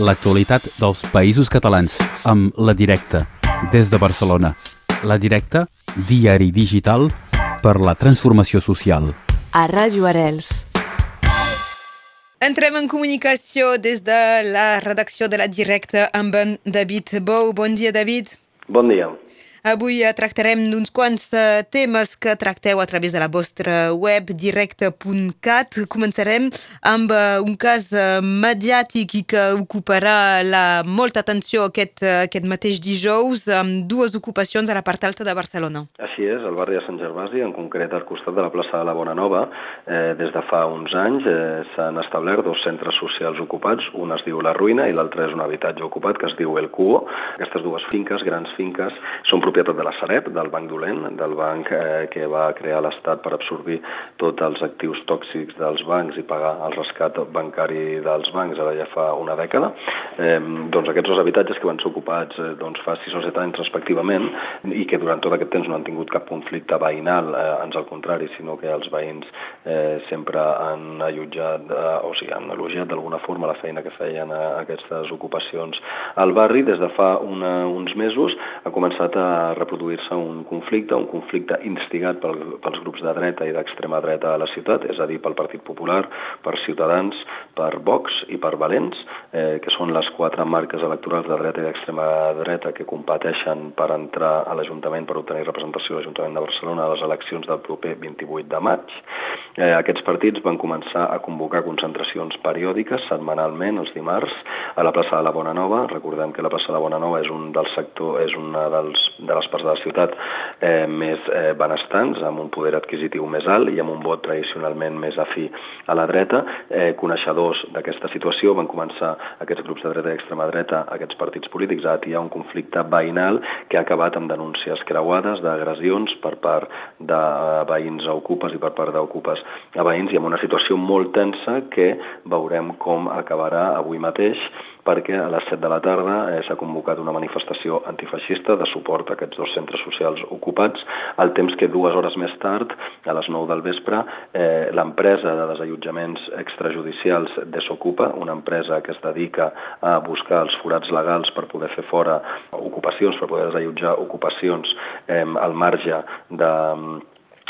l'actualitat dels països catalans amb La Directa, des de Barcelona. La Directa, diari digital per la transformació social. A Ràdio Arels. Entrem en comunicació des de la redacció de La Directa amb en David Bou. Bon dia, David. Bon dia. Avui tractarem d'uns quants temes que tracteu a través de la vostra web directe.cat. Començarem amb un cas mediàtic i que ocuparà la molta atenció aquest, aquest mateix dijous amb dues ocupacions a la part alta de Barcelona. Així és, al barri de Sant Gervasi, en concret al costat de la plaça de la Bona Nova, eh, des de fa uns anys eh, s'han establert dos centres socials ocupats, un es diu La Ruïna i l'altre és un habitatge ocupat que es diu El Cubo. Aquestes dues finques, grans finques, són propietat de la Sareb, del Banc Dolent, del banc eh, que va crear l'Estat per absorbir tots els actius tòxics dels bancs i pagar el rescat bancari dels bancs ara ja fa una dècada. Eh, doncs aquests dos habitatges que van ser ocupats eh, doncs fa 6 o 7 anys respectivament i que durant tot aquest temps no han tingut cap conflicte veïnal, eh, ans al contrari, sinó que els veïns eh, sempre han allotjat, eh, o sigui, han elogiat d'alguna forma la feina que feien a aquestes ocupacions al barri. Des de fa una, uns mesos ha començat a reproduir-se un conflicte, un conflicte instigat pel, pels grups de dreta i d'extrema dreta a la ciutat, és a dir, pel Partit Popular, per Ciutadans, per Vox i per Valents, eh, que són les quatre marques electorals de dreta i d'extrema dreta que competeixen per entrar a l'Ajuntament per obtenir representació a l'Ajuntament de Barcelona a les eleccions del proper 28 de maig. Eh, aquests partits van començar a convocar concentracions periòdiques setmanalment els dimarts a la plaça de la Bona Nova. Recordem que la plaça de la Bona Nova és un del sector, és una dels, de les parts de la ciutat eh, més eh, benestants, amb un poder adquisitiu més alt i amb un vot tradicionalment més afí a la dreta. Eh, coneixedors d'aquesta situació. Van començar aquests grups de dreta i extrema dreta, aquests partits polítics, a atiar un conflicte veïnal que ha acabat amb denúncies creuades d'agressions per part de veïns a ocupes i per part d'ocupes a veïns i amb una situació molt tensa que veurem com acabarà avui mateix perquè a les 7 de la tarda eh, s'ha convocat una manifestació antifeixista de suport a aquests dos centres socials ocupats, al temps que dues hores més tard, a les 9 del vespre, eh, l'empresa de desallotjaments extrajudicials Desocupa, una empresa que es dedica a buscar els forats legals per poder fer fora ocupacions, per poder desallotjar ocupacions eh, al marge de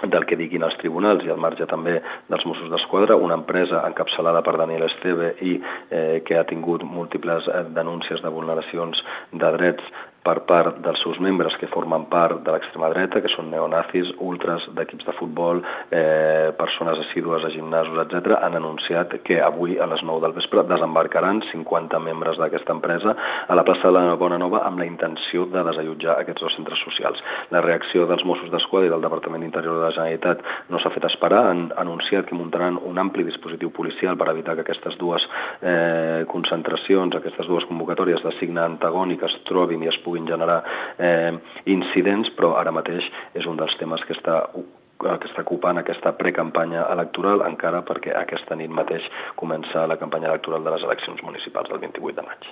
del que diguin els tribunals i al marge també dels Mossos d'Esquadra, una empresa encapçalada per Daniel Esteve i eh, que ha tingut múltiples eh, denúncies de vulneracions de drets per part dels seus membres que formen part de l'extrema dreta, que són neonazis, ultras d'equips de futbol, eh, persones assídues a gimnasos, etc., han anunciat que avui a les 9 del vespre desembarcaran 50 membres d'aquesta empresa a la plaça de la Bona Nova amb la intenció de desallotjar aquests dos centres socials. La reacció dels Mossos d'Esquadra i del Departament d'Interior de la Generalitat no s'ha fet esperar, han anunciat que muntaran un ampli dispositiu policial per evitar que aquestes dues eh, concentracions, aquestes dues convocatòries de signe antagònic es trobin i es puguin generar eh, incidents, però ara mateix és un dels temes que està que està ocupant aquesta precampanya electoral encara perquè aquesta nit mateix comença la campanya electoral de les eleccions municipals del 28 de maig.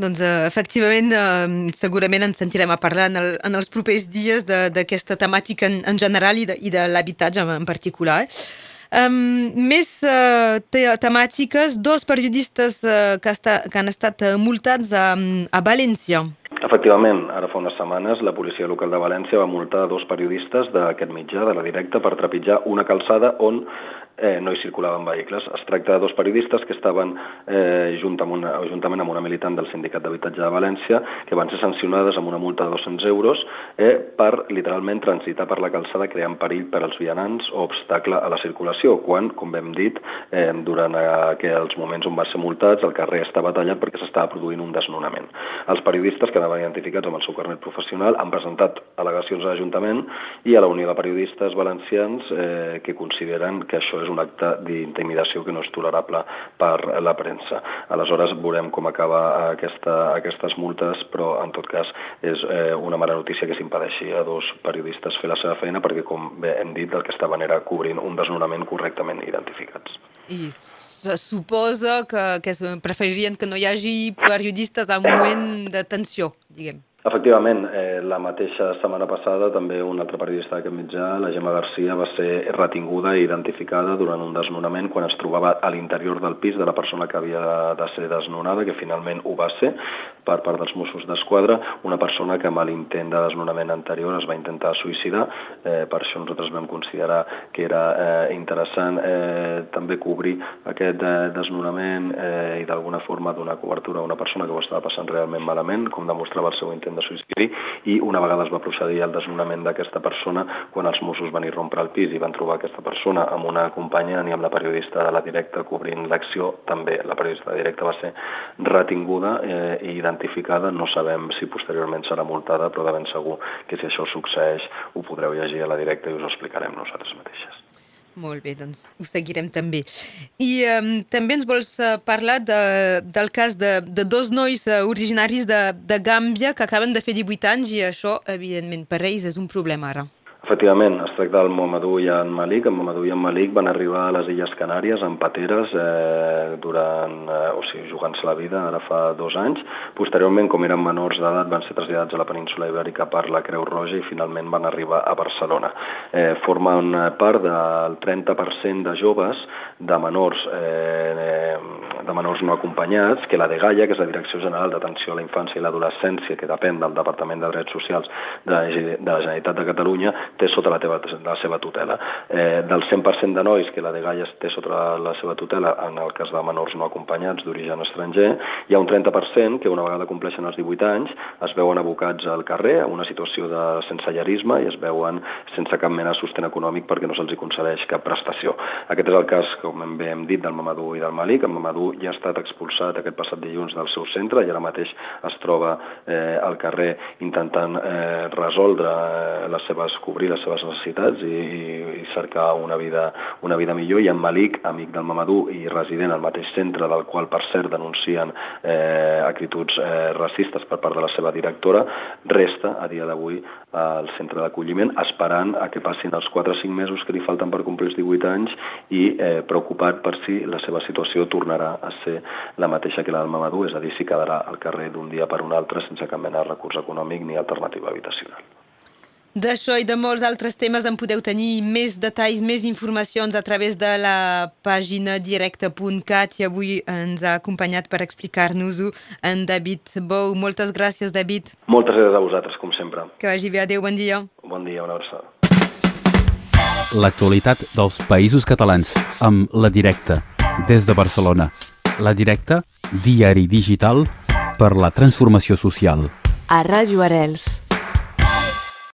Doncs, uh, efectivament, uh, segurament ens sentirem a parlar en, el, en els propers dies d'aquesta temàtica en, en general i de, i de l'habitatge en, en particular. Um, més uh, te temàtiques, dos periodistes uh, que, que han estat multats a, a València. Efectivament, ara fa unes setmanes la policia local de València va multar dos periodistes d'aquest mitjà, de la directa, per trepitjar una calçada on eh, no hi circulaven vehicles. Es tracta de dos periodistes que estaven eh, junt amb una, juntament amb una militant del Sindicat d'Habitatge de València que van ser sancionades amb una multa de 200 euros eh, per literalment transitar per la calçada creant perill per als vianants o obstacle a la circulació, quan, com hem dit, eh, durant aquells moments on va ser multats el carrer estava tallat perquè s'estava produint un desnonament. Els periodistes que anaven identificats amb el seu carnet professional han presentat al·legacions a l'Ajuntament i a la Unió de Periodistes Valencians eh, que consideren que això és un acte d'intimidació que no és tolerable per la premsa. Aleshores veurem com acaba aquesta, aquestes multes, però en tot cas és eh, una mala notícia que s'impedeixi a dos periodistes fer la seva feina perquè, com bé hem dit, el que estaven era cobrint un desnonament correctament identificats. I suposa que, que preferirien que no hi hagi periodistes un moment de tensió, diguem. Efectivament, eh, la mateixa setmana passada també un altre periodista d'aquest mitjà, la Gemma Garcia, va ser retinguda i identificada durant un desnonament quan es trobava a l'interior del pis de la persona que havia de ser desnonada, que finalment ho va ser per part dels Mossos d'Esquadra, una persona que amb l'intent de desnonament anterior es va intentar suïcidar, eh, per això nosaltres vam considerar que era eh, interessant eh, també cobrir aquest eh, desnonament eh, i d'alguna forma donar cobertura a una persona que ho estava passant realment malament, com demostrava el seu intent de suïcidi i una vegada es va procedir al desnonament d'aquesta persona quan els Mossos van irrompre al pis i van trobar aquesta persona amb una companya ni amb la periodista de la directa cobrint l'acció, també la periodista de directa va ser retinguda eh, i identificada, no sabem si posteriorment serà multada, però de ben segur que si això succeeix ho podreu llegir a la directa i us ho explicarem nosaltres mateixes. Molt bé, doncs ho seguirem també. I um, també ens vols uh, parlar de, del cas de, de dos nois uh, originaris de, de Gàmbia que acaben de fer 18 anys i això, evidentment, per ells és un problema ara. Efectivament, es tracta del Mohamadou i en Malik. En Mohamadou i en Malik van arribar a les Illes Canàries en pateres eh, durant, eh, o sigui, jugant-se la vida ara fa dos anys. Posteriorment, com eren menors d'edat, van ser traslladats a la península Ibèrica per la Creu Roja i finalment van arribar a Barcelona. Eh, formen part del 30% de joves de menors eh, de menors no acompanyats, que la de Gaia, que és la Direcció General d'Atenció a la Infància i l'Adolescència, que depèn del Departament de Drets Socials de, de la Generalitat de Catalunya, té sota la, teva, la seva tutela. Eh, del 100% de nois que la de Gaia té sota la seva tutela, en el cas de menors no acompanyats d'origen estranger, hi ha un 30% que una vegada compleixen els 18 anys es veuen abocats al carrer a una situació de sensellerisme i es veuen sense cap mena de sostén econòmic perquè no se'ls concedeix cap prestació. Aquest és el cas, com bé hem dit, del Mamadou i del Malik. El Mamadou ja ha estat expulsat aquest passat dilluns del seu centre i ara mateix es troba eh, al carrer intentant eh, resoldre eh, les seves, cobrir les seves necessitats i, i cercar una vida, una vida millor. I en Malik, amic del Mamadou i resident al mateix centre, del qual per cert denuncien eh, actituds eh, racistes per part de la seva directora, resta a dia d'avui al centre d'acolliment esperant a que passin els 4 o 5 mesos que li falten per complir els 18 anys i eh, preocupat per si la seva situació tornarà a ser la mateixa que la del Mamadou, és a dir, si quedarà al carrer d'un dia per un altre sense cap mena de recurs econòmic ni alternativa habitacional. D'això i de molts altres temes en podeu tenir més detalls, més informacions a través de la pàgina directe.cat i avui ens ha acompanyat per explicar-nos-ho en David Bou. Moltes gràcies, David. Moltes gràcies a vosaltres, com sempre. Que vagi bé. Adéu, bon dia. Bon dia, una abraçada. L'actualitat dels països catalans amb La Directa, des de Barcelona. La Directa, diari digital per la transformació social. A Ràdio Arels.